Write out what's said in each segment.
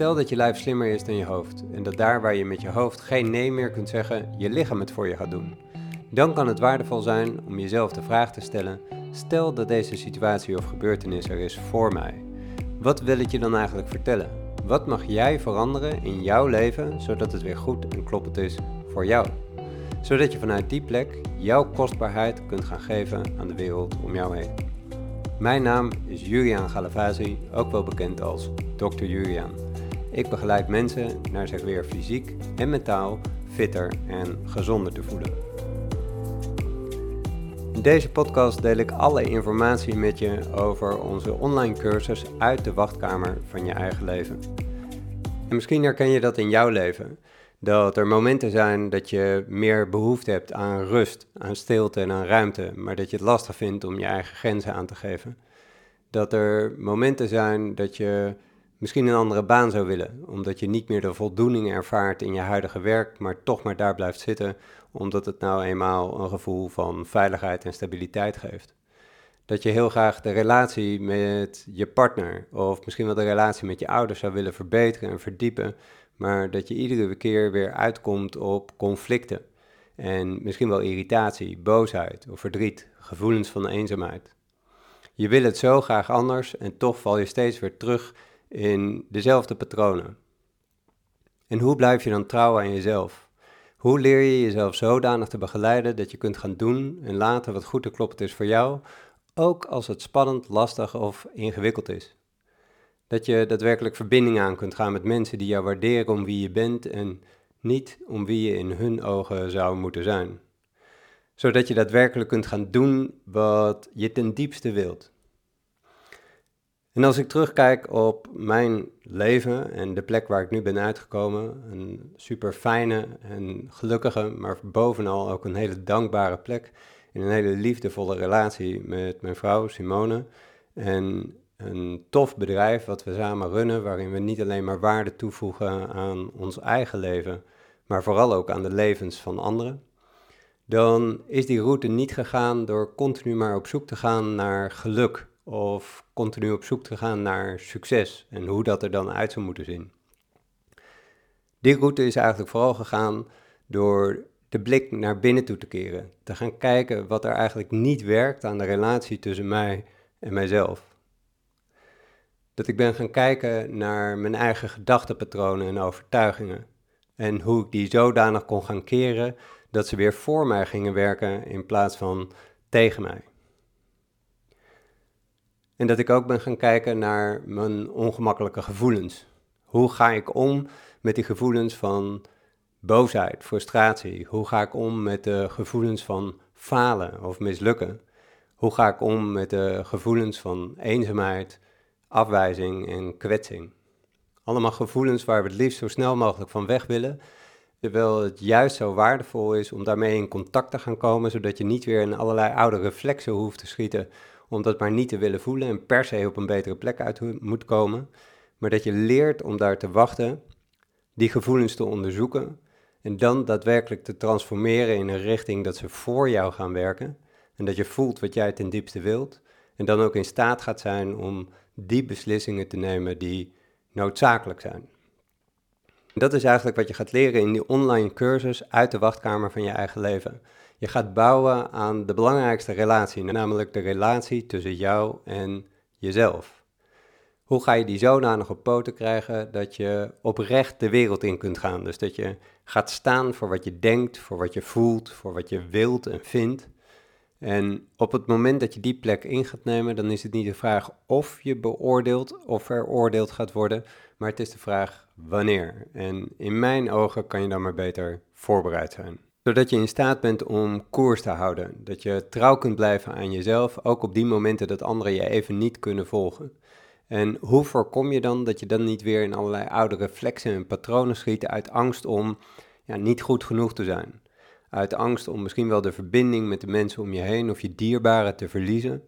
Stel dat je lijf slimmer is dan je hoofd en dat daar waar je met je hoofd geen nee meer kunt zeggen, je lichaam het voor je gaat doen. Dan kan het waardevol zijn om jezelf de vraag te stellen: stel dat deze situatie of gebeurtenis er is voor mij. Wat wil het je dan eigenlijk vertellen? Wat mag jij veranderen in jouw leven zodat het weer goed en kloppend is voor jou? Zodat je vanuit die plek jouw kostbaarheid kunt gaan geven aan de wereld om jou heen. Mijn naam is Julian Galavazi, ook wel bekend als Dr. Julian. Ik begeleid mensen naar zich weer fysiek en mentaal fitter en gezonder te voelen. In deze podcast deel ik alle informatie met je over onze online cursus uit de wachtkamer van je eigen leven. En misschien herken je dat in jouw leven. Dat er momenten zijn dat je meer behoefte hebt aan rust, aan stilte en aan ruimte, maar dat je het lastig vindt om je eigen grenzen aan te geven. Dat er momenten zijn dat je misschien een andere baan zou willen, omdat je niet meer de voldoening ervaart in je huidige werk, maar toch maar daar blijft zitten, omdat het nou eenmaal een gevoel van veiligheid en stabiliteit geeft. Dat je heel graag de relatie met je partner of misschien wel de relatie met je ouders zou willen verbeteren en verdiepen, maar dat je iedere keer weer uitkomt op conflicten en misschien wel irritatie, boosheid of verdriet, gevoelens van eenzaamheid. Je wil het zo graag anders en toch val je steeds weer terug in dezelfde patronen. En hoe blijf je dan trouw aan jezelf? Hoe leer je jezelf zodanig te begeleiden dat je kunt gaan doen en laten wat goed te kloppend is voor jou, ook als het spannend, lastig of ingewikkeld is? Dat je daadwerkelijk verbinding aan kunt gaan met mensen die jou waarderen om wie je bent en niet om wie je in hun ogen zou moeten zijn. Zodat je daadwerkelijk kunt gaan doen wat je ten diepste wilt. En als ik terugkijk op mijn leven en de plek waar ik nu ben uitgekomen, een super fijne en gelukkige, maar bovenal ook een hele dankbare plek in een hele liefdevolle relatie met mijn vrouw Simone. En een tof bedrijf wat we samen runnen, waarin we niet alleen maar waarde toevoegen aan ons eigen leven, maar vooral ook aan de levens van anderen. Dan is die route niet gegaan door continu maar op zoek te gaan naar geluk of continu op zoek te gaan naar succes en hoe dat er dan uit zou moeten zien. Die route is eigenlijk vooral gegaan door de blik naar binnen toe te keren. Te gaan kijken wat er eigenlijk niet werkt aan de relatie tussen mij en mijzelf. Dat ik ben gaan kijken naar mijn eigen gedachtenpatronen en overtuigingen. En hoe ik die zodanig kon gaan keren dat ze weer voor mij gingen werken in plaats van tegen mij. En dat ik ook ben gaan kijken naar mijn ongemakkelijke gevoelens. Hoe ga ik om met die gevoelens van boosheid, frustratie? Hoe ga ik om met de gevoelens van falen of mislukken? Hoe ga ik om met de gevoelens van eenzaamheid, afwijzing en kwetsing? Allemaal gevoelens waar we het liefst zo snel mogelijk van weg willen, terwijl het juist zo waardevol is om daarmee in contact te gaan komen, zodat je niet weer in allerlei oude reflexen hoeft te schieten om dat maar niet te willen voelen en per se op een betere plek uit moet komen, maar dat je leert om daar te wachten, die gevoelens te onderzoeken en dan daadwerkelijk te transformeren in een richting dat ze voor jou gaan werken en dat je voelt wat jij ten diepste wilt en dan ook in staat gaat zijn om die beslissingen te nemen die noodzakelijk zijn. Dat is eigenlijk wat je gaat leren in die online cursus uit de wachtkamer van je eigen leven. Je gaat bouwen aan de belangrijkste relatie, namelijk de relatie tussen jou en jezelf. Hoe ga je die zodanig op poten krijgen dat je oprecht de wereld in kunt gaan? Dus dat je gaat staan voor wat je denkt, voor wat je voelt, voor wat je wilt en vindt. En op het moment dat je die plek in gaat nemen, dan is het niet de vraag of je beoordeeld of veroordeeld gaat worden, maar het is de vraag wanneer. En in mijn ogen kan je dan maar beter voorbereid zijn zodat je in staat bent om koers te houden. Dat je trouw kunt blijven aan jezelf, ook op die momenten dat anderen je even niet kunnen volgen. En hoe voorkom je dan dat je dan niet weer in allerlei oude reflexen en patronen schiet uit angst om ja, niet goed genoeg te zijn? Uit angst om misschien wel de verbinding met de mensen om je heen of je dierbaren te verliezen?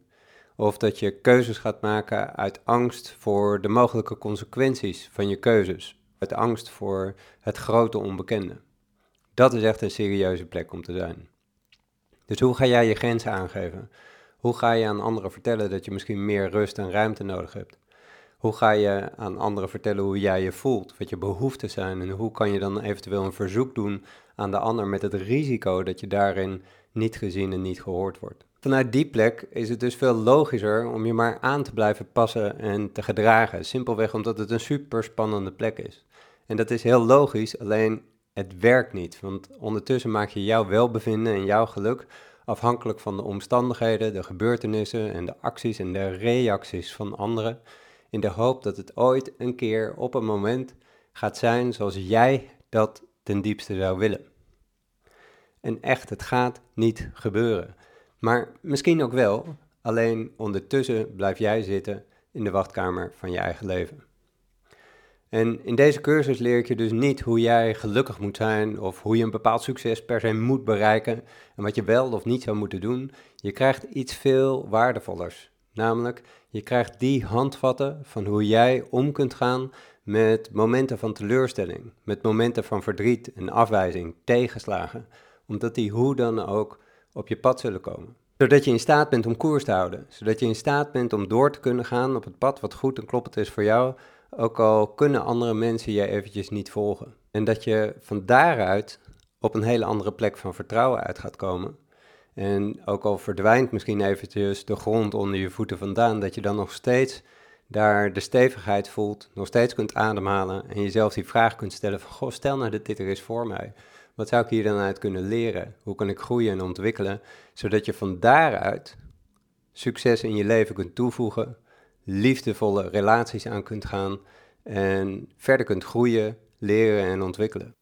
Of dat je keuzes gaat maken uit angst voor de mogelijke consequenties van je keuzes? Uit angst voor het grote onbekende? Dat is echt een serieuze plek om te zijn. Dus hoe ga jij je grenzen aangeven? Hoe ga je aan anderen vertellen dat je misschien meer rust en ruimte nodig hebt? Hoe ga je aan anderen vertellen hoe jij je voelt, wat je behoeften zijn en hoe kan je dan eventueel een verzoek doen aan de ander met het risico dat je daarin niet gezien en niet gehoord wordt. Vanuit die plek is het dus veel logischer om je maar aan te blijven passen en te gedragen. Simpelweg omdat het een super spannende plek is. En dat is heel logisch, alleen het werkt niet. Want ondertussen maak je jouw welbevinden en jouw geluk afhankelijk van de omstandigheden, de gebeurtenissen en de acties en de reacties van anderen. In de hoop dat het ooit een keer op een moment gaat zijn zoals jij dat ten diepste zou willen. En echt, het gaat niet gebeuren. Maar misschien ook wel, alleen ondertussen blijf jij zitten in de wachtkamer van je eigen leven. En in deze cursus leer ik je dus niet hoe jij gelukkig moet zijn of hoe je een bepaald succes per se moet bereiken en wat je wel of niet zou moeten doen. Je krijgt iets veel waardevollers. Namelijk, je krijgt die handvatten van hoe jij om kunt gaan met momenten van teleurstelling, met momenten van verdriet en afwijzing, tegenslagen, omdat die hoe dan ook op je pad zullen komen. Zodat je in staat bent om koers te houden, zodat je in staat bent om door te kunnen gaan op het pad wat goed en kloppend is voor jou, ook al kunnen andere mensen je eventjes niet volgen. En dat je van daaruit op een hele andere plek van vertrouwen uit gaat komen. En ook al verdwijnt misschien eventjes de grond onder je voeten vandaan, dat je dan nog steeds daar de stevigheid voelt, nog steeds kunt ademhalen en jezelf die vraag kunt stellen van, goh, stel nou dat dit er is voor mij. Wat zou ik hier dan uit kunnen leren? Hoe kan ik groeien en ontwikkelen? Zodat je van daaruit succes in je leven kunt toevoegen, liefdevolle relaties aan kunt gaan en verder kunt groeien, leren en ontwikkelen.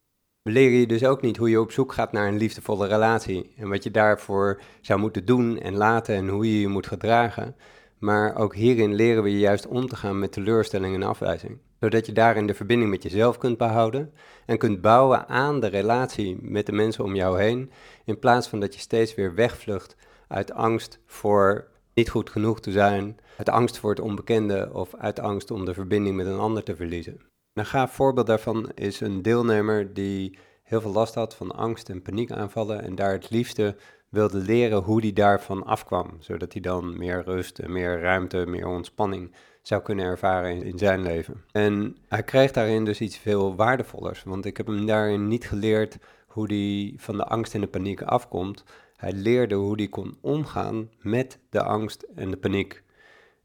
We leren je dus ook niet hoe je op zoek gaat naar een liefdevolle relatie en wat je daarvoor zou moeten doen en laten en hoe je je moet gedragen. Maar ook hierin leren we je juist om te gaan met teleurstelling en afwijzing. Zodat je daarin de verbinding met jezelf kunt behouden en kunt bouwen aan de relatie met de mensen om jou heen. In plaats van dat je steeds weer wegvlucht uit angst voor niet goed genoeg te zijn, uit angst voor het onbekende of uit angst om de verbinding met een ander te verliezen. Een gaaf voorbeeld daarvan is een deelnemer die heel veel last had van angst en paniekaanvallen en daar het liefste wilde leren hoe hij daarvan afkwam, zodat hij dan meer rust meer ruimte, meer ontspanning zou kunnen ervaren in, zijn leven. En hij kreeg daarin dus iets veel waardevollers, want ik heb hem daarin niet geleerd hoe hij van de angst en de paniek afkomt. Hij leerde hoe hij kon omgaan met de angst en de paniek.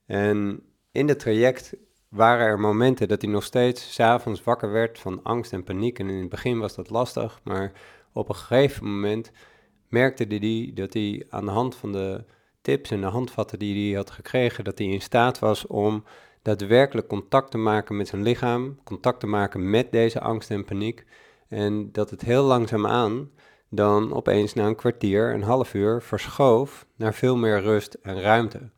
En in het traject waren er momenten dat hij nog steeds s'avonds wakker werd van angst en paniek. En in het begin was dat lastig, maar op een gegeven moment merkte hij dat hij aan de hand van de tips en de handvatten die hij had gekregen, dat hij in staat was om daadwerkelijk contact te maken met zijn lichaam, contact te maken met deze angst en paniek. En dat het heel langzaamaan dan opeens na een kwartier, een half uur, verschoof naar veel meer rust en ruimte.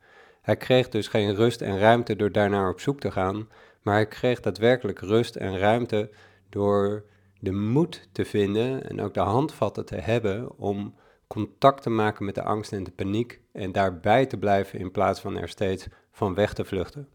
Hij kreeg dus geen rust en ruimte door daarnaar op zoek te gaan, maar hij kreeg daadwerkelijk rust en ruimte door de moed te vinden en ook de handvatten te hebben om contact te maken met de angst en de paniek en daarbij te blijven in plaats van er steeds van weg te vluchten.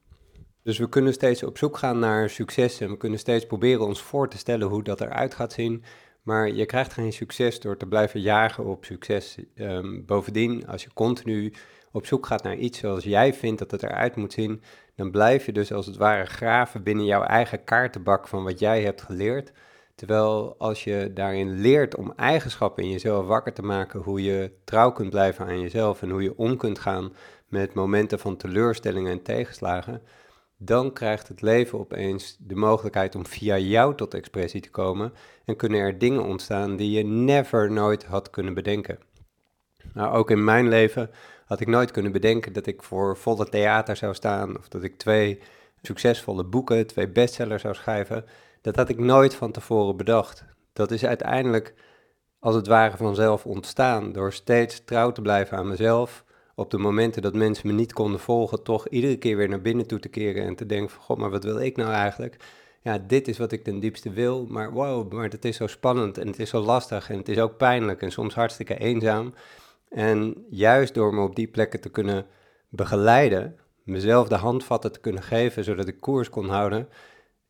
Dus we kunnen steeds op zoek gaan naar succes en we kunnen steeds proberen ons voor te stellen hoe dat eruit gaat zien. Maar je krijgt geen succes door te blijven jagen op succes. Um, bovendien, als je continu op zoek gaat naar iets zoals jij vindt dat het eruit moet zien, dan blijf je dus als het ware graven binnen jouw eigen kaartenbak van wat jij hebt geleerd. Terwijl als je daarin leert om eigenschappen in jezelf wakker te maken, hoe je trouw kunt blijven aan jezelf en hoe je om kunt gaan met momenten van teleurstellingen en tegenslagen, dan krijgt het leven opeens de mogelijkheid om via jou tot expressie te komen en kunnen er dingen ontstaan die je never nooit had kunnen bedenken. Nou, ook in mijn leven had ik nooit kunnen bedenken dat ik voor volle theater zou staan of dat ik twee succesvolle boeken, twee bestsellers zou schrijven. Dat had ik nooit van tevoren bedacht. Dat is uiteindelijk als het ware vanzelf ontstaan door steeds trouw te blijven aan mezelf. Op de momenten dat mensen me niet konden volgen, toch iedere keer weer naar binnen toe te keren en te denken van god, maar wat wil ik nou eigenlijk? Ja, dit is wat ik ten diepste wil, maar wow, maar het is zo spannend en het is zo lastig en het is ook pijnlijk en soms hartstikke eenzaam. En juist door me op die plekken te kunnen begeleiden, mezelf de handvatten te kunnen geven, zodat ik koers kon houden,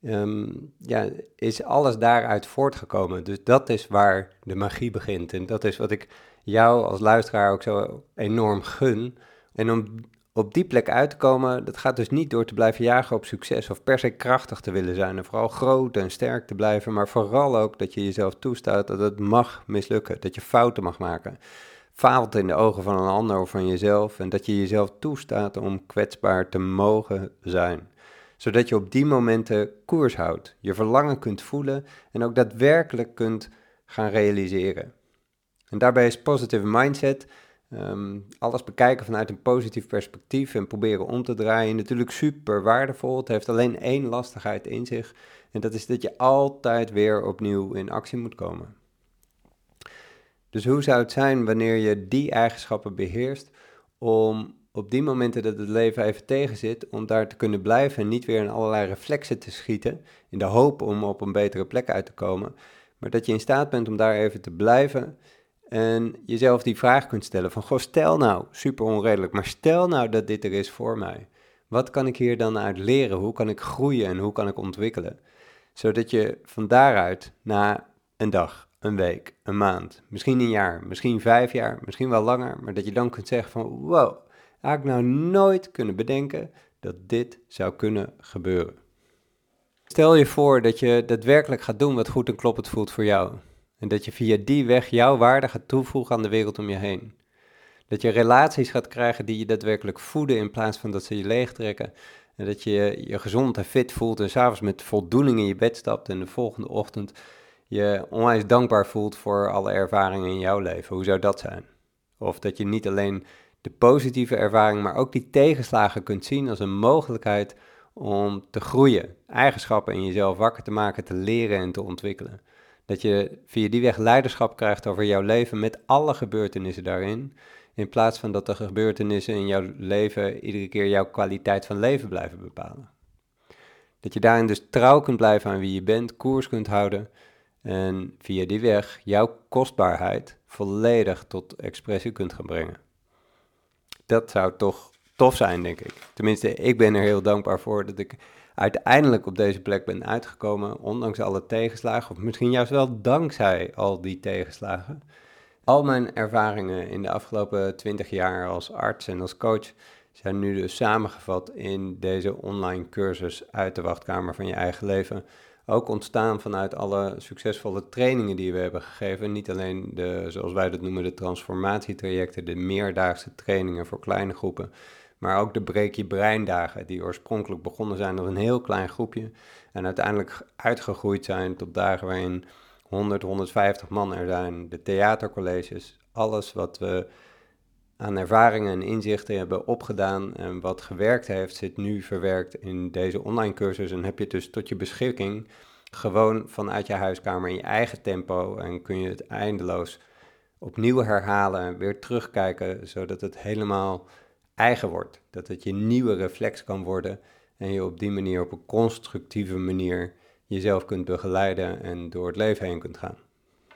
Ehm, ja, is alles daaruit voortgekomen. Dus dat is waar de magie begint. En dat is wat ik jou als luisteraar ook zo enorm gun. En om op die plek uit te komen, dat gaat dus niet door te blijven jagen op succes of per se krachtig te willen zijn en vooral groot en sterk te blijven, maar vooral ook dat je jezelf toestaat dat het mag mislukken, dat je fouten mag maken. Faalt in de ogen van een ander of van jezelf en dat je jezelf toestaat om kwetsbaar te mogen zijn. Zodat je op die momenten koers houdt, je verlangen kunt voelen en ook daadwerkelijk kunt gaan realiseren. En daarbij is positive mindset Ehm, alles bekijken vanuit een positief perspectief en proberen om te draaien. Natuurlijk super waardevol. Het heeft alleen één lastigheid in zich. En dat is dat je altijd weer opnieuw in actie moet komen. Dus hoe zou het zijn wanneer je die eigenschappen beheerst om op die momenten dat het leven even tegenzit, om daar te kunnen blijven en niet weer in allerlei reflexen te schieten, in de hoop om op een betere plek uit te komen, maar dat je in staat bent om daar even te blijven en jezelf die vraag kunt stellen van, goh, stel nou, super onredelijk, maar stel nou dat dit er is voor mij. Wat kan ik hier dan uit leren? Hoe kan ik groeien en hoe kan ik ontwikkelen? Zodat je van daaruit na een dag, een week, een maand, misschien een jaar, misschien vijf jaar, misschien wel langer, maar dat je dan kunt zeggen van, wow, had ik nou nooit kunnen bedenken dat dit zou kunnen gebeuren. Stel je voor dat je daadwerkelijk gaat doen wat goed en kloppend voelt voor jou. En dat je via die weg jouw waarde gaat toevoegen aan de wereld om je heen. Dat je relaties gaat krijgen die je daadwerkelijk voeden in plaats van dat ze je leegtrekken. En dat je je gezond en fit voelt en s'avonds met voldoening in je bed stapt en de volgende ochtend je onwijs dankbaar voelt voor alle ervaringen in jouw leven. Hoe zou dat zijn? Of dat je niet alleen de positieve ervaring, maar ook die tegenslagen kunt zien als een mogelijkheid om te groeien, eigenschappen in jezelf wakker te maken, te leren en te ontwikkelen. Dat je via die weg leiderschap krijgt over jouw leven met alle gebeurtenissen daarin. In plaats van dat de gebeurtenissen in jouw leven iedere keer jouw kwaliteit van leven blijven bepalen. Dat je daarin dus trouw kunt blijven aan wie je bent, koers kunt houden. En via die weg jouw kostbaarheid volledig tot expressie kunt gaan brengen. Dat zou toch tof zijn, denk ik. Tenminste, ik ben er heel dankbaar voor dat ik uiteindelijk op deze plek ben uitgekomen, ondanks alle tegenslagen, of misschien juist wel dankzij al die tegenslagen. Al mijn ervaringen in de afgelopen twintig jaar als arts en als coach zijn nu dus samengevat in deze online cursus uit de wachtkamer van je eigen leven. Ook ontstaan vanuit alle succesvolle trainingen die we hebben gegeven. Niet alleen de, zoals wij dat noemen, de transformatietrajecten, de meerdaagse trainingen voor kleine groepen maar ook de Breek je Breindagen, die oorspronkelijk begonnen zijn als een heel klein groepje en uiteindelijk uitgegroeid zijn tot dagen waarin 100, 150 man er zijn, de theatercolleges, alles wat we aan ervaringen en inzichten hebben opgedaan en wat gewerkt heeft, zit nu verwerkt in deze online cursus en heb je het dus tot je beschikking gewoon vanuit je huiskamer in je eigen tempo en kun je het eindeloos opnieuw herhalen en weer terugkijken, zodat het helemaal eigen wordt. Dat het je nieuwe reflex kan worden en je op die manier op een constructieve manier jezelf kunt begeleiden en door het leven heen kunt gaan.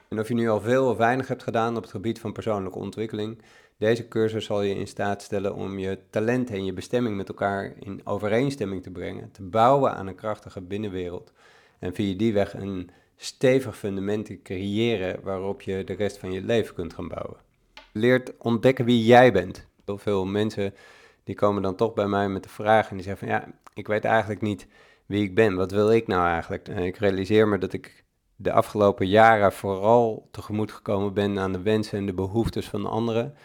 En of je nu al veel of weinig hebt gedaan op het gebied van persoonlijke ontwikkeling, deze cursus zal je in staat stellen om je talent en je bestemming met elkaar in overeenstemming te brengen, te bouwen aan een krachtige binnenwereld en via die weg een stevig fundament te creëren waarop je de rest van je leven kunt gaan bouwen. leert ontdekken wie jij bent heel veel mensen die komen dan toch bij mij met de vraag en die zeggen van ja, ik weet eigenlijk niet wie ik ben. Wat wil ik nou eigenlijk? En ik realiseer me dat ik de afgelopen jaren vooral tegemoet gekomen ben aan de wensen en de behoeftes van anderen.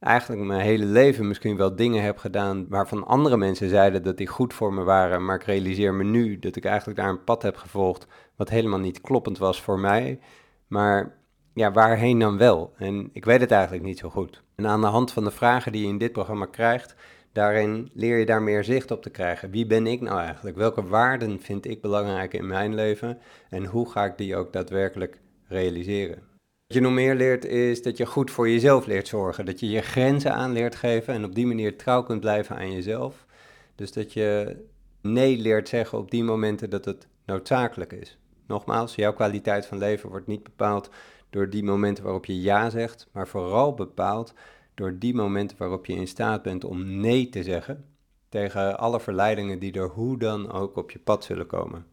Eigenlijk mijn hele leven misschien wel dingen heb gedaan waarvan andere mensen zeiden dat die goed voor me waren. Maar ik realiseer me nu dat ik eigenlijk daar een pad heb gevolgd wat helemaal niet kloppend was voor mij. Maar ja, waarheen dan wel? En ik weet het eigenlijk niet zo goed. En aan de hand van de vragen die je in dit programma krijgt, daarin leer je daar meer zicht op te krijgen. Wie ben ik nou eigenlijk? Welke waarden vind ik belangrijk in mijn leven? En hoe ga ik die ook daadwerkelijk realiseren? Wat je nog meer leert is dat je goed voor jezelf leert zorgen. Dat je je grenzen aan leert geven en op die manier trouw kunt blijven aan jezelf. Dus dat je nee leert zeggen op die momenten dat het noodzakelijk is. Nogmaals, jouw kwaliteit van leven wordt niet bepaald door die momenten waarop je ja zegt, maar vooral bepaald door die momenten waarop je in staat bent om nee te zeggen tegen alle verleidingen die er hoe dan ook op je pad zullen komen.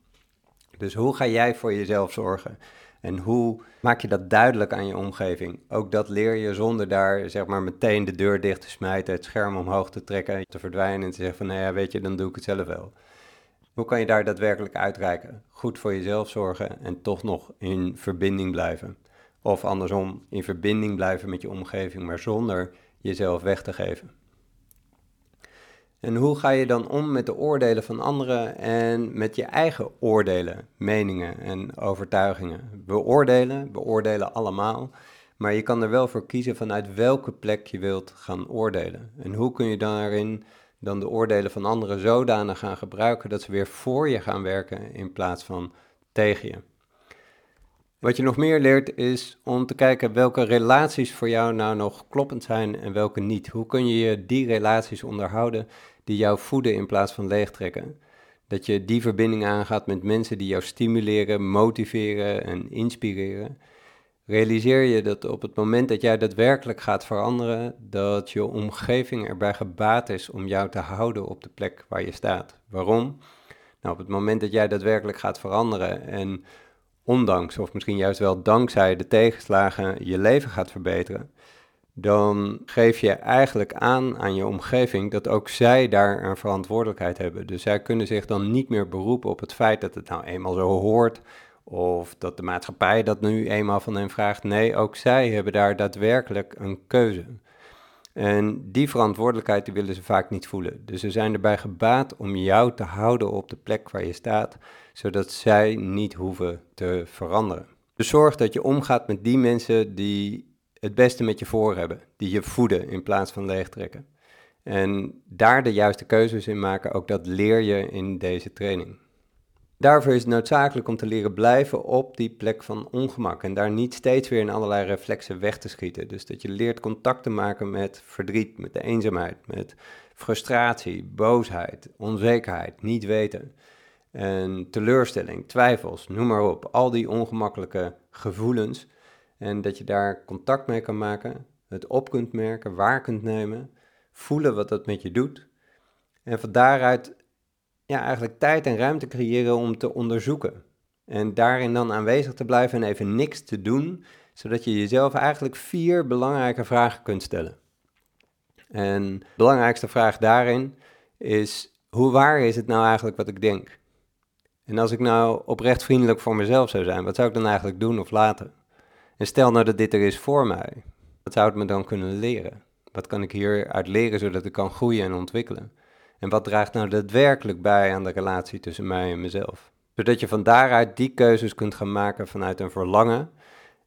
Dus hoe ga jij voor jezelf zorgen? En hoe maak je dat duidelijk aan je omgeving? Ook dat leer je zonder daar zeg maar meteen de deur dicht te smijten, het scherm omhoog te trekken, te verdwijnen en te zeggen van nou ja, weet je, dan doe ik het zelf wel. Hoe kan je daar daadwerkelijk uitreiken? Goed voor jezelf zorgen en toch nog in verbinding blijven. Of andersom, in verbinding blijven met je omgeving, maar zonder jezelf weg te geven. En hoe ga je dan om met de oordelen van anderen en met je eigen oordelen, meningen en overtuigingen? We oordelen, allemaal, maar je kan er wel voor kiezen vanuit welke plek je wilt gaan oordelen. En hoe kun je daarin dan de oordelen van anderen zodanig gaan gebruiken dat ze weer voor je gaan werken in plaats van tegen je? Wat je nog meer leert is om te kijken welke relaties voor jou nou nog kloppend zijn en welke niet. Hoe kun je die relaties onderhouden die jou voeden in plaats van leegtrekken? Dat je die verbinding aangaat met mensen die jou stimuleren, motiveren en inspireren. Realiseer je dat op het moment dat jij daadwerkelijk gaat veranderen, dat je omgeving erbij gebaat is om jou te houden op de plek waar je staat. Waarom? Nou, op het moment dat jij daadwerkelijk gaat veranderen en ondanks of misschien juist wel dankzij de tegenslagen je leven gaat verbeteren, dan geef je eigenlijk aan aan je omgeving dat ook zij daar een verantwoordelijkheid hebben. Dus zij kunnen zich dan niet meer beroepen op het feit dat het nou eenmaal zo hoort of dat de maatschappij dat nu eenmaal van hen vraagt. Nee, ook zij hebben daar daadwerkelijk een keuze. En die verantwoordelijkheid die willen ze vaak niet voelen. Dus ze zijn erbij gebaat om jou te houden op de plek waar je staat, zodat zij niet hoeven te veranderen. Dus zorg dat je omgaat met die mensen die het beste met je voor hebben, die je voeden in plaats van leegtrekken. En daar de juiste keuzes in maken, ook dat leer je in deze training. Daarvoor is het noodzakelijk om te leren blijven op die plek van ongemak en daar niet steeds weer in allerlei reflexen weg te schieten. Dus dat je leert contact te maken met verdriet, met de eenzaamheid, met frustratie, boosheid, onzekerheid, niet weten. En teleurstelling, twijfels, noem maar op. Al die ongemakkelijke gevoelens. En dat je daar contact mee kan maken, het op kunt merken, waar kunt nemen, voelen wat dat met je doet. En van daaruit ja, eigenlijk tijd en ruimte creëren om te onderzoeken. En daarin dan aanwezig te blijven en even niks te doen, zodat je jezelf eigenlijk vier belangrijke vragen kunt stellen. En de belangrijkste vraag daarin is: hoe waar is het nou eigenlijk wat ik denk? En als ik nou oprecht vriendelijk voor mezelf zou zijn, wat zou ik dan eigenlijk doen of laten? En stel nou dat dit er is voor mij, wat zou het me dan kunnen leren? Wat kan ik hieruit leren zodat ik kan groeien en ontwikkelen? En wat draagt nou daadwerkelijk bij aan de relatie tussen mij en mezelf? Zodat je van daaruit die keuzes kunt gaan maken vanuit een verlangen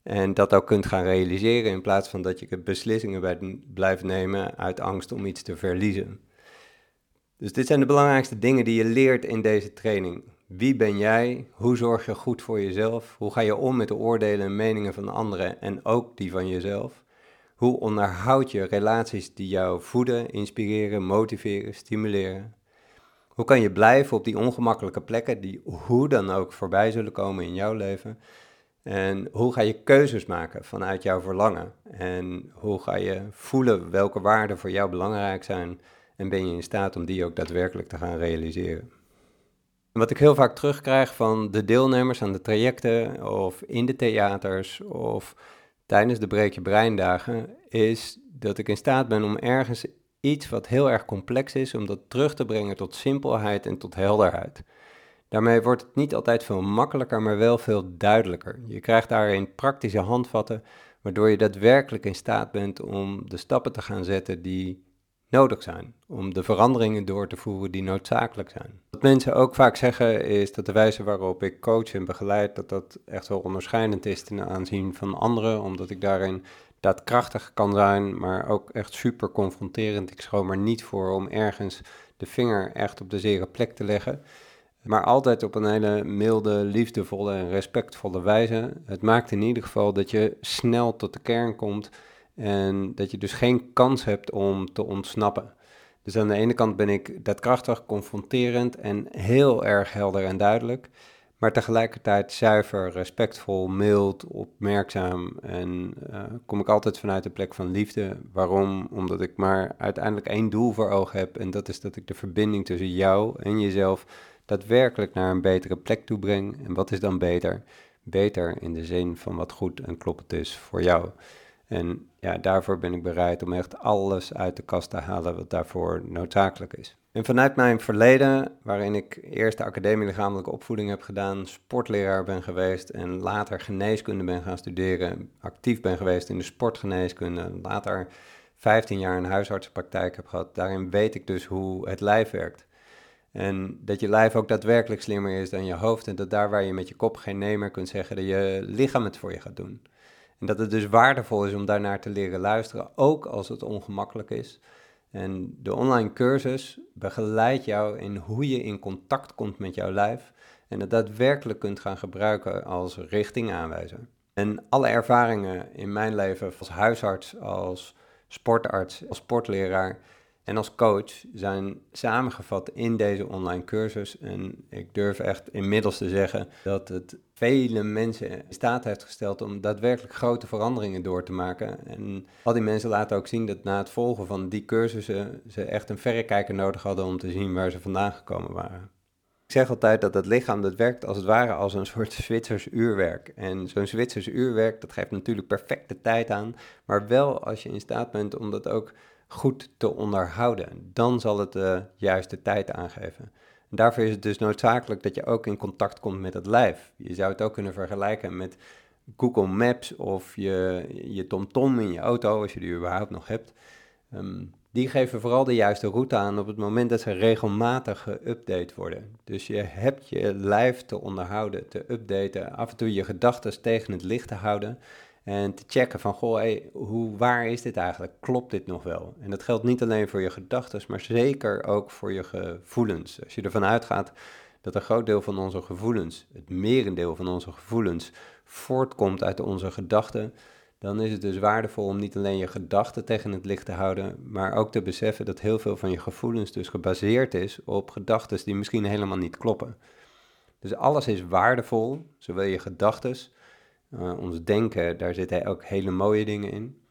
en dat ook kunt gaan realiseren in plaats van dat je beslissingen blijft nemen uit angst om iets te verliezen. Dus dit zijn de belangrijkste dingen die je leert in deze training. Wie ben jij? Hoe zorg je goed voor jezelf? Hoe ga je om met de oordelen en meningen van anderen en ook die van jezelf? Hoe onderhoud je relaties die jou voeden, inspireren, motiveren, stimuleren? Hoe kan je blijven op die ongemakkelijke plekken die hoe dan ook voorbij zullen komen in jouw leven? En hoe ga je keuzes maken vanuit jouw verlangen? En hoe ga je voelen welke waarden voor jou belangrijk zijn? En ben je in staat om die ook daadwerkelijk te gaan realiseren? Wat ik heel vaak terugkrijg van de deelnemers aan de trajecten of in de theaters of tijdens de Breek je is dat ik in staat ben om ergens iets wat heel erg complex is, om dat terug te brengen tot simpelheid en tot helderheid. Daarmee wordt het niet altijd veel makkelijker, maar wel veel duidelijker. Je krijgt daarin praktische handvatten, waardoor je daadwerkelijk in staat bent om de stappen te gaan zetten die nodig zijn om de veranderingen door te voeren die noodzakelijk zijn. Wat mensen ook vaak zeggen is dat de wijze waarop ik coach en begeleid, dat dat echt wel onderscheidend is ten aanzien van anderen, omdat ik daarin daadkrachtig kan zijn, maar ook echt super confronterend. Ik schroom er niet voor om ergens de vinger echt op de zere plek te leggen. Maar altijd op een hele milde, liefdevolle en respectvolle wijze. Het maakt in ieder geval dat je snel tot de kern komt en dat je dus geen kans hebt om te ontsnappen. Dus aan de ene kant ben ik daadkrachtig, confronterend en heel erg helder en duidelijk. Maar tegelijkertijd zuiver, respectvol, mild, opmerkzaam. En uh, kom ik altijd vanuit de plek van liefde. Waarom? Omdat ik maar uiteindelijk één doel voor ogen heb. En dat is dat ik de verbinding tussen jou en jezelf daadwerkelijk naar een betere plek toe breng. En wat is dan beter? beter in de zin van wat goed en kloppend is voor jou. En ja, daarvoor ben ik bereid om echt alles uit de kast te halen wat daarvoor noodzakelijk is. En vanuit mijn verleden, waarin ik eerst de academie lichamelijke opvoeding heb gedaan, sportleraar ben geweest en later geneeskunde ben gaan studeren, actief ben geweest in de sportgeneeskunde, later 15 jaar een huisartsenpraktijk heb gehad, daarin weet ik dus hoe het lijf werkt. En dat je lijf ook daadwerkelijk slimmer is dan je hoofd en dat daar waar je met je kop geen nee kunt zeggen, dat je lichaam het voor je gaat doen. En dat het dus waardevol is om daarnaar te leren luisteren, ook als het ongemakkelijk is. En de online cursus begeleidt jou in hoe je in contact komt met jouw lijf en het daadwerkelijk kunt gaan gebruiken als richtingaanwijzer. En alle ervaringen in mijn leven als huisarts, als sportarts, als sportleraar en als coach zijn samengevat in deze online cursus. En ik durf echt inmiddels te zeggen dat het vele mensen in staat heeft gesteld om daadwerkelijk grote veranderingen door te maken. En al die mensen laten ook zien dat na het volgen van die cursussen ze echt een verrekijker nodig hadden om te zien waar ze vandaan gekomen waren. Ik zeg altijd dat het lichaam dat werkt als het ware als een soort Zwitsers uurwerk. En zo'n Zwitsers uurwerk, dat geeft natuurlijk perfecte tijd aan, maar wel als je in staat bent om dat ook goed te onderhouden. Dan zal het de juiste tijd aangeven. En daarvoor is het dus noodzakelijk dat je ook in contact komt met het lijf. Je zou het ook kunnen vergelijken met Google Maps of je, je TomTom in je auto, als je die überhaupt nog hebt. Ehm, die geven vooral de juiste route aan op het moment dat ze regelmatig geüpdate worden. Dus je hebt je lijf te onderhouden, te updaten, af en toe je gedachten tegen het licht te houden. En te checken van, goh, hoe waar is dit eigenlijk? Klopt dit nog wel? En dat geldt niet alleen voor je gedachten, maar zeker ook voor je gevoelens. Als je ervan uitgaat dat een groot deel van onze gevoelens, het merendeel van onze gevoelens, voortkomt uit onze gedachten, dan is het dus waardevol om niet alleen je gedachten tegen het licht te houden, maar ook te beseffen dat heel veel van je gevoelens dus gebaseerd is op gedachten die misschien helemaal niet kloppen. Dus alles is waardevol, zowel je gedachten uh, ons denken, daar zitten ook hele mooie dingen in.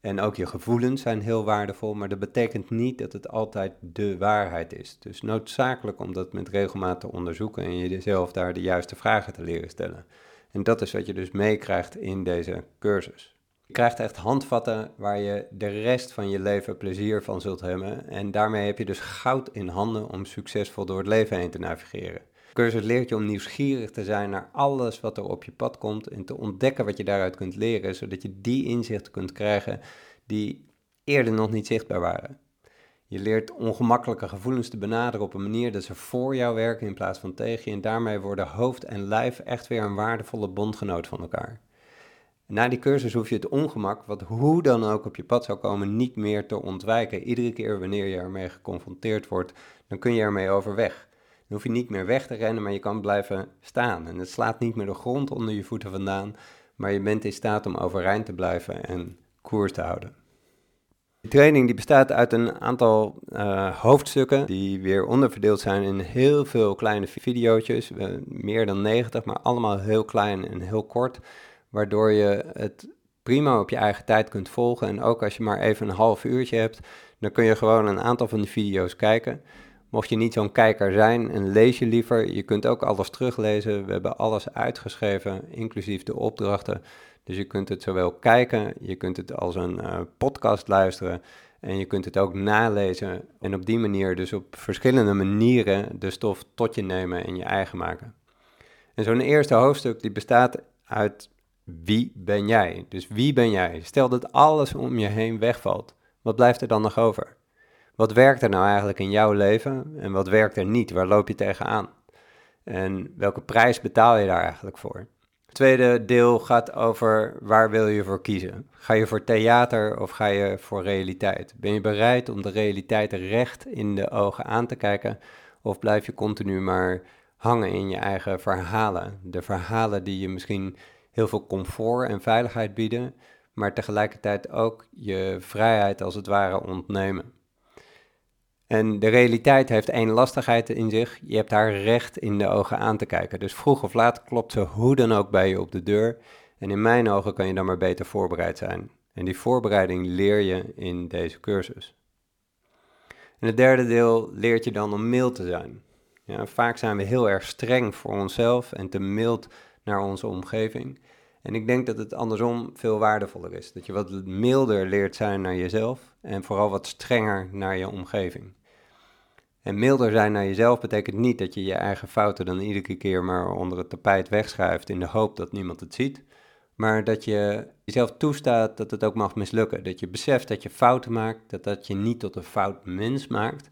En ook je gevoelens zijn heel waardevol, maar dat betekent niet dat het altijd de waarheid is. Dus noodzakelijk om dat met regelmaat te onderzoeken en jezelf daar de juiste vragen te leren stellen. En dat is wat je dus meekrijgt in deze cursus. Je krijgt echt handvatten waar je de rest van je leven plezier van zult hebben. En daarmee heb je dus goud in handen om succesvol door het leven heen te navigeren cursus leert je om nieuwsgierig te zijn naar alles wat er op je pad komt en te ontdekken wat je daaruit kunt leren, zodat je die inzichten kunt krijgen die eerder nog niet zichtbaar waren. Je leert ongemakkelijke gevoelens te benaderen op een manier dat ze voor jou werken in plaats van tegen je en daarmee worden hoofd en lijf echt weer een waardevolle bondgenoot van elkaar. na die cursus hoef je het ongemak, wat hoe dan ook op je pad zou komen, niet meer te ontwijken. Iedere keer wanneer je ermee geconfronteerd wordt, dan kun je ermee overweg. Dan hoef je niet meer weg te rennen, maar je kan blijven staan. En het slaat niet meer de grond onder je voeten vandaan, maar je bent in staat om overeind te blijven en koers te houden. De training die bestaat uit een aantal uh, hoofdstukken die weer onderverdeeld zijn in heel veel kleine video's, meer dan 90, maar allemaal heel klein en heel kort, waardoor je het prima op je eigen tijd kunt volgen. En ook als je maar even een half uurtje hebt, dan kun je gewoon een aantal van die video's kijken. Mocht je niet zo'n kijker zijn en lees je liever, je kunt ook alles teruglezen. We hebben alles uitgeschreven, inclusief de opdrachten. Dus je kunt het zowel kijken, je kunt het als een uh, podcast luisteren en je kunt het ook nalezen. En op die manier dus op verschillende manieren de stof tot je nemen en je eigen maken. En zo'n eerste hoofdstuk die bestaat uit wie ben jij? Dus wie ben jij? Stel dat alles om je heen wegvalt. Wat blijft er dan nog over? Wat werkt er nou eigenlijk in jouw leven en wat werkt er niet? Waar loop je tegenaan? En welke prijs betaal je daar eigenlijk voor? Het tweede deel gaat over waar wil je voor kiezen? Ga je voor theater of ga je voor realiteit? Ben je bereid om de realiteit recht in de ogen aan te kijken? Of blijf je continu maar hangen in je eigen verhalen? De verhalen die je misschien heel veel comfort en veiligheid bieden, maar tegelijkertijd ook je vrijheid als het ware ontnemen. En de realiteit heeft één lastigheid in zich. Je hebt haar recht in de ogen aan te kijken. Dus vroeg of laat klopt ze hoe dan ook bij je op de deur. En in mijn ogen kan je dan maar beter voorbereid zijn. En die voorbereiding leer je in deze cursus. En het derde deel leert je dan om mild te zijn. Ja, vaak zijn we heel erg streng voor onszelf en te mild naar onze omgeving. En ik denk dat het andersom veel waardevoller is. Dat je wat milder leert zijn naar jezelf en vooral wat strenger naar je omgeving. En milder zijn naar jezelf betekent niet dat je je eigen fouten dan iedere keer maar onder het tapijt wegschuift in de hoop dat niemand het ziet. Maar dat je jezelf toestaat dat het ook mag mislukken. Dat je beseft dat je fouten maakt, dat dat je niet tot een fout mens maakt,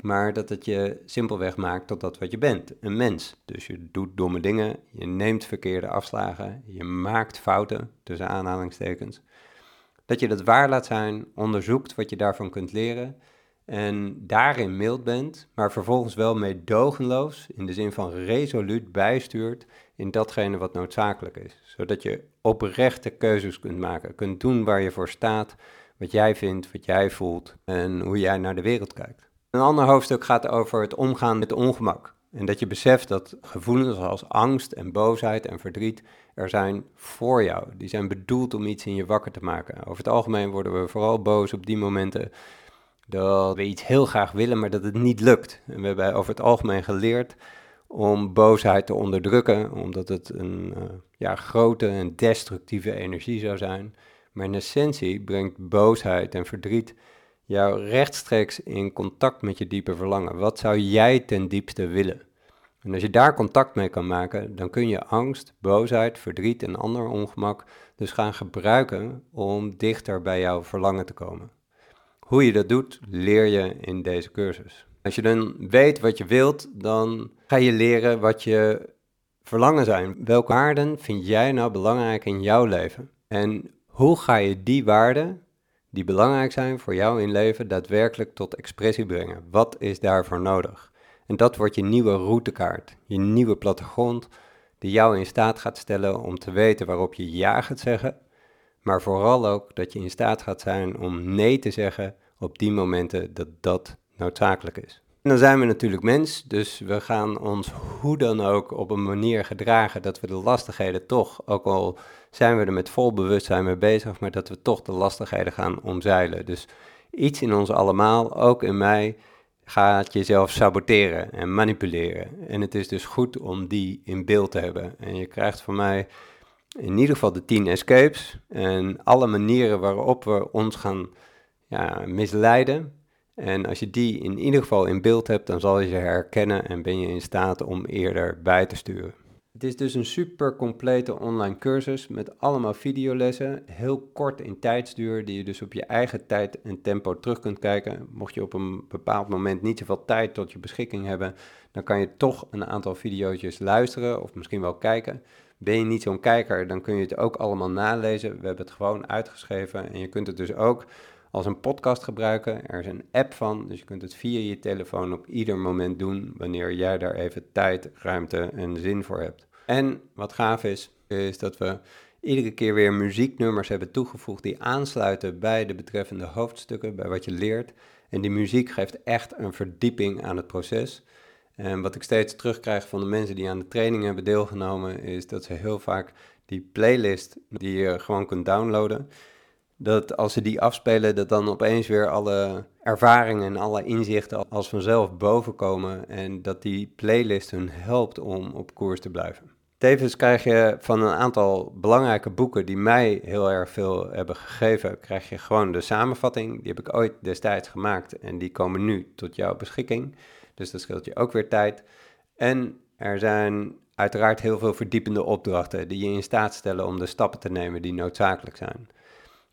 maar dat het je simpelweg maakt tot dat wat je bent, een mens. Dus je doet domme dingen, je neemt verkeerde afslagen, je maakt fouten, tussen aanhalingstekens. Dat je dat waar laat zijn, onderzoekt wat je daarvan kunt leren en daarin mild bent, maar vervolgens wel meedogenloos, in de zin van resoluut bijstuurt in datgene wat noodzakelijk is. Zodat je oprechte keuzes kunt maken, kunt doen waar je voor staat, wat jij vindt, wat jij voelt en hoe jij naar de wereld kijkt. Een ander hoofdstuk gaat over het omgaan met ongemak. En dat je beseft dat gevoelens als angst en boosheid en verdriet er zijn voor jou. Die zijn bedoeld om iets in je wakker te maken. Over het algemeen worden we vooral boos op die momenten dat we iets heel graag willen, maar dat het niet lukt. En we hebben over het algemeen geleerd om boosheid te onderdrukken, omdat het een uh, ja, grote en destructieve energie zou zijn. Maar in essentie brengt boosheid en verdriet jou rechtstreeks in contact met je diepe verlangen. Wat zou jij ten diepste willen? En als je daar contact mee kan maken, dan kun je angst, boosheid, verdriet en ander ongemak dus gaan gebruiken om dichter bij jouw verlangen te komen. Hoe je dat doet, leer je in deze cursus. Als je dan weet wat je wilt, dan ga je leren wat je verlangen zijn. Welke waarden vind jij nou belangrijk in jouw leven? En hoe ga je die waarden die belangrijk zijn voor jou in leven daadwerkelijk tot expressie brengen. Wat is daarvoor nodig? En dat wordt je nieuwe routekaart, je nieuwe plattegrond, die jou in staat gaat stellen om te weten waarop je ja gaat zeggen, maar vooral ook dat je in staat gaat zijn om nee te zeggen op die momenten dat dat noodzakelijk is. En dan zijn we natuurlijk mens, dus we gaan ons hoe dan ook op een manier gedragen dat we de lastigheden toch, ook al zijn we er met vol bewustzijn mee bezig, maar dat we toch de lastigheden gaan omzeilen. Dus iets in ons allemaal, ook in mij, gaat jezelf saboteren en manipuleren. En het is dus goed om die in beeld te hebben. En je krijgt van mij in ieder geval de 10 escapes en alle manieren waarop we ons gaan ja, misleiden. En als je die in ieder geval in beeld hebt, dan zal je ze herkennen en ben je in staat om eerder bij te sturen. Het is dus een super complete online cursus met allemaal videolessen, heel kort in tijdsduur, die je dus op je eigen tijd en tempo terug kunt kijken. Mocht je op een bepaald moment niet zoveel tijd tot je beschikking hebben, dan kan je toch een aantal video's luisteren of misschien wel kijken. Ben je niet zo'n kijker, dan kun je het ook allemaal nalezen. We hebben het gewoon uitgeschreven en je kunt het dus ook als een podcast gebruiken. Er is een app van, dus je kunt het via je telefoon op ieder moment doen wanneer jij daar even tijd, ruimte en zin voor hebt. En wat gaaf is, is dat we iedere keer weer muzieknummers hebben toegevoegd die aansluiten bij de betreffende hoofdstukken, bij wat je leert. En die muziek geeft echt een verdieping aan het proces. En wat ik steeds terugkrijg van de mensen die aan de training hebben deelgenomen, is dat ze heel vaak die playlist die je gewoon kunt downloaden, dat als ze die afspelen, dat dan opeens weer alle ervaringen en alle inzichten als vanzelf bovenkomen en dat die playlist hun helpt om op koers te blijven. Tevens krijg je van een aantal belangrijke boeken die mij heel erg veel hebben gegeven, krijg je gewoon de samenvatting. Die heb ik ooit destijds gemaakt en die komen nu tot jouw beschikking. Dus dat scheelt je ook weer tijd. En er zijn uiteraard heel veel verdiepende opdrachten die je in staat stellen om de stappen te nemen die noodzakelijk zijn.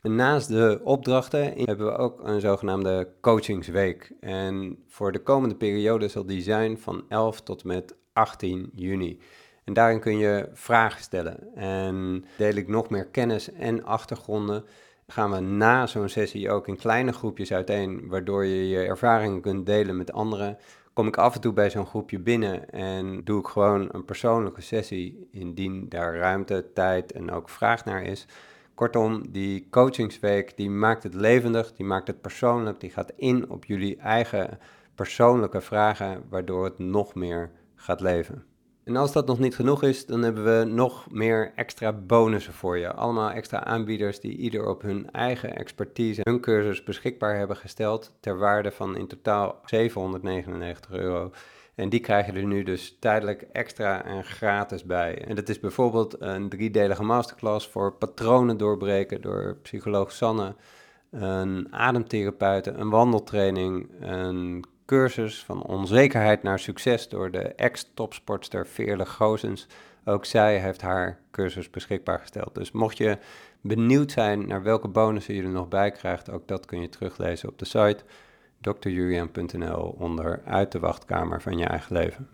Naast de opdrachten hebben we ook een zogenaamde coachingsweek. En voor de komende periode zal die zijn van 11 tot met 18 juni. En daarin kun je vragen stellen. En deel ik nog meer kennis en achtergronden. Gaan we na zo'n sessie ook in kleine groepjes uiteen, waardoor je je ervaringen kunt delen met anderen. Kom ik af en toe bij zo'n groepje binnen en doe ik gewoon een persoonlijke sessie, indien daar ruimte, tijd en ook vraag naar is. Kortom, die coachingsweek die maakt het levendig, die maakt het persoonlijk, die gaat in op jullie eigen persoonlijke vragen, waardoor het nog meer gaat leven. En als dat nog niet genoeg is, dan hebben we nog meer extra bonussen voor je. Allemaal extra aanbieders die ieder op hun eigen expertise hun cursus beschikbaar hebben gesteld ter waarde van in totaal 799 euro. En die krijg je er nu dus tijdelijk extra en gratis bij. En dat is bijvoorbeeld een driedelige masterclass voor patronen doorbreken door psycholoog Sanne, een ademtherapeute, een wandeltraining, een cursus van onzekerheid naar succes door de ex-topsportster Veerle Gozens. Ook zij heeft haar cursus beschikbaar gesteld. Dus mocht je benieuwd zijn naar welke bonussen je er nog bij krijgt, ook dat kun je teruglezen op de site drjulian.nl onder uit de wachtkamer van je eigen leven.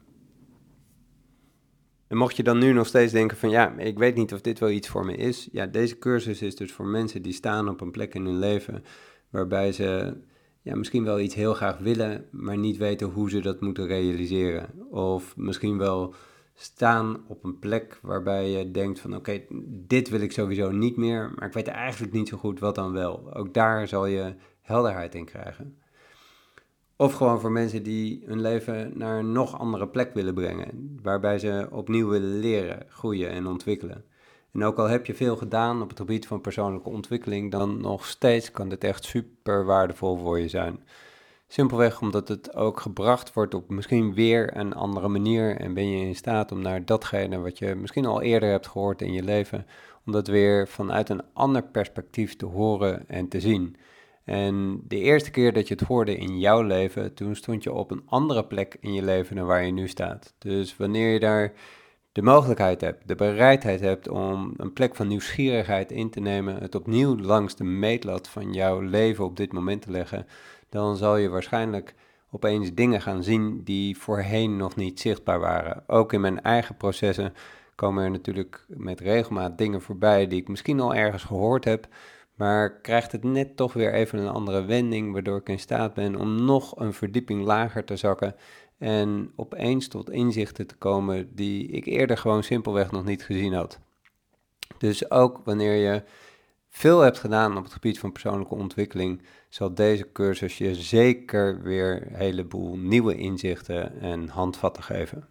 En mocht je dan nu nog steeds denken van ja, ik weet niet of dit wel iets voor me is. Ja, deze cursus is dus voor mensen die staan op een plek in hun leven waarbij ze ja, misschien wel iets heel graag willen, maar niet weten hoe ze dat moeten realiseren. Of misschien wel staan op een plek waarbij je denkt van oké, dit wil ik sowieso niet meer, maar ik weet eigenlijk niet zo goed wat dan wel. Ook daar zal je helderheid in krijgen. Of gewoon voor mensen die hun leven naar een nog andere plek willen brengen, waarbij ze opnieuw willen leren, groeien en ontwikkelen. En ook al heb je veel gedaan op het gebied van persoonlijke ontwikkeling, dan nog steeds kan dit echt super waardevol voor je zijn. Simpelweg omdat het ook gebracht wordt op misschien weer een andere manier en ben je in staat om naar datgene wat je misschien al eerder hebt gehoord in je leven, om dat weer vanuit een ander perspectief te horen en te zien. En de eerste keer dat je het hoorde in jouw leven, toen stond je op een andere plek in je leven dan waar je nu staat. Dus wanneer je daar de mogelijkheid hebt, de bereidheid hebt om een plek van nieuwsgierigheid in te nemen, het opnieuw langs de meetlat van jouw leven op dit moment te leggen, dan zal je waarschijnlijk opeens dingen gaan zien die voorheen nog niet zichtbaar waren. Ook in mijn eigen processen komen er natuurlijk met regelmaat dingen voorbij die ik misschien al ergens gehoord heb, maar krijgt het net toch weer even een andere wending, waardoor ik in staat ben om nog een verdieping lager te zakken en opeens tot inzichten te komen die ik eerder gewoon simpelweg nog niet gezien had. Dus ook wanneer je veel hebt gedaan op het gebied van persoonlijke ontwikkeling, zal deze cursus je zeker weer een heleboel nieuwe inzichten en handvatten geven.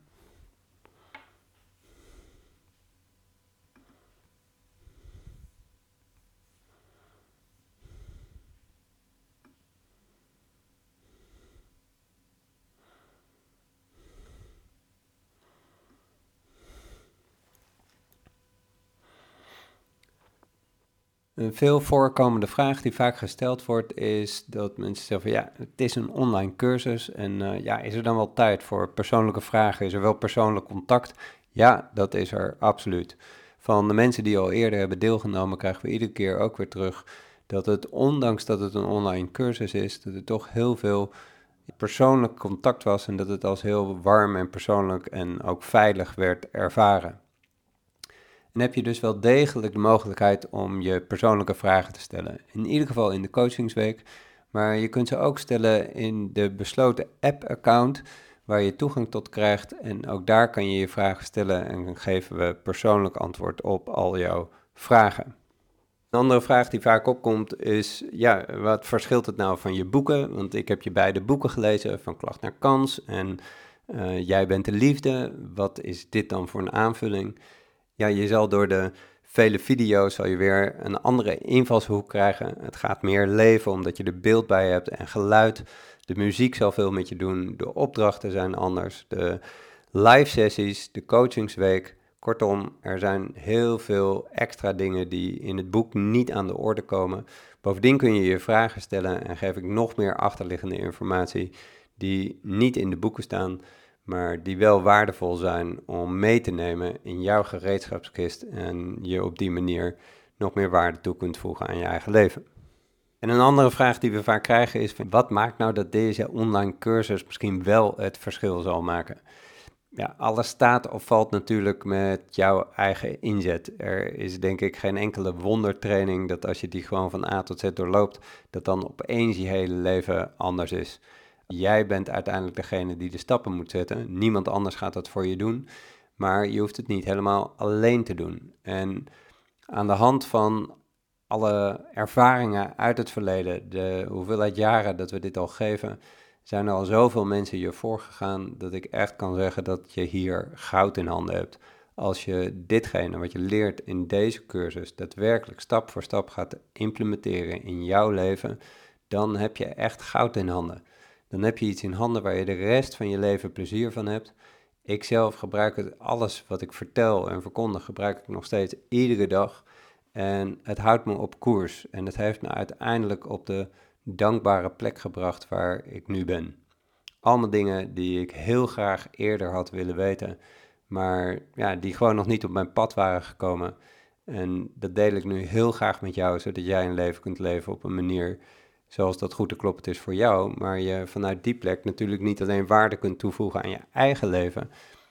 Een veel voorkomende vraag die vaak gesteld wordt is dat mensen zeggen van ja, het is een online cursus en uh, ja, is er dan wel tijd voor persoonlijke vragen? Is er wel persoonlijk contact? Ja, dat is er absoluut. Van de mensen die al eerder hebben deelgenomen krijgen we iedere keer ook weer terug dat het, ondanks dat het een online cursus is, dat er toch heel veel persoonlijk contact was en dat het als heel warm en persoonlijk en ook veilig werd ervaren. En heb je dus wel degelijk de mogelijkheid om je persoonlijke vragen te stellen. In ieder geval in de coachingsweek. Maar je kunt ze ook stellen in de besloten app-account waar je toegang tot krijgt. En ook daar kan je je vragen stellen en geven we persoonlijk antwoord op al jouw vragen. Een andere vraag die vaak opkomt is, ja, wat verschilt het nou van je boeken? Want ik heb je beide boeken gelezen, van Klacht naar Kans en uh, Jij bent de liefde. Wat is dit dan voor een aanvulling? Ja, je zal door de vele video's zal je weer een andere invalshoek krijgen. Het gaat meer leven omdat je er beeld bij hebt en geluid. De muziek zal veel met je doen. De opdrachten zijn anders. De live sessies, de coachingsweek. Kortom, er zijn heel veel extra dingen die in het boek niet aan de orde komen. Bovendien kun je je vragen stellen en geef ik nog meer achterliggende informatie die niet in de boeken staan maar die wel waardevol zijn om mee te nemen in jouw gereedschapskist en je op die manier nog meer waarde toe kunt voegen aan je eigen leven. En een andere vraag die we vaak krijgen is: wat maakt nou dat deze online cursus misschien wel het verschil zal maken? Ja, alles staat of valt natuurlijk met jouw eigen inzet. Er is denk ik geen enkele wondertraining dat als je die gewoon van A tot Z doorloopt, dat dan opeens je hele leven anders is. Jij bent uiteindelijk degene die de stappen moet zetten. Niemand anders gaat dat voor je doen. Maar je hoeft het niet helemaal alleen te doen. En aan de hand van alle ervaringen uit het verleden, de hoeveelheid jaren dat we dit al geven, zijn er al zoveel mensen je voorgegaan dat ik echt kan zeggen dat je hier goud in handen hebt. Als je ditgene wat je leert in deze cursus daadwerkelijk stap voor stap gaat implementeren in jouw leven, dan heb je echt goud in handen. Dan heb je iets in handen waar je de rest van je leven plezier van hebt. Ik zelf gebruik het, alles wat ik vertel en verkondig, gebruik ik nog steeds iedere dag. En het houdt me op koers. En het heeft me uiteindelijk op de dankbare plek gebracht waar ik nu ben. Allemaal dingen die ik heel graag eerder had willen weten, maar ja, die gewoon nog niet op mijn pad waren gekomen. En dat deel ik nu heel graag met jou, zodat jij een leven kunt leven op een manier zoals dat goed te kloppend is voor jou. Maar je vanuit die plek natuurlijk niet alleen waarde kunt toevoegen aan je eigen leven,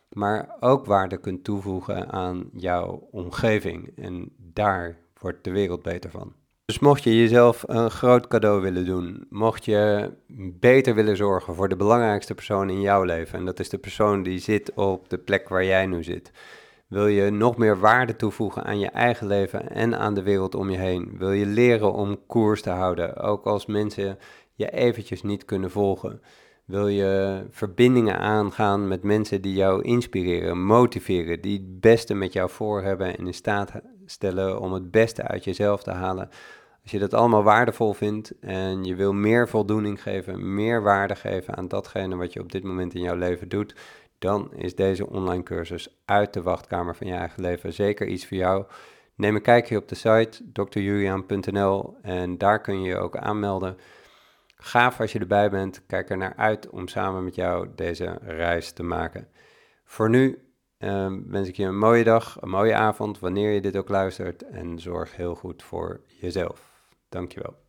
maar ook waarde kunt toevoegen aan jouw omgeving. En daar wordt de wereld beter van. Dus mocht je jezelf een groot cadeau willen doen, mocht je beter willen zorgen voor de belangrijkste persoon in jouw leven, en dat is de persoon die zit op de plek waar jij nu zit, wil je nog meer waarde toevoegen aan je eigen leven en aan de wereld om je heen, wil je leren om koers te houden, ook als mensen je eventjes niet kunnen volgen. Wil je verbindingen aangaan met mensen die jou inspireren, motiveren, die het beste met jou voor hebben en in staat stellen om het beste uit jezelf te halen? Als je dat allemaal waardevol vindt en je wil meer voldoening geven, meer waarde geven aan datgene wat je op dit moment in jouw leven doet, dan is deze online cursus uit de wachtkamer van je eigen leven zeker iets voor jou. Neem een kijkje op de site drjulian.nl en daar kun je je ook aanmelden. Gaaf als je erbij bent. Kijk er naar uit om samen met jou deze reis te maken. Voor nu um, wens ik je een mooie dag, een mooie avond, wanneer je dit ook luistert. En zorg heel goed voor jezelf. Dankjewel.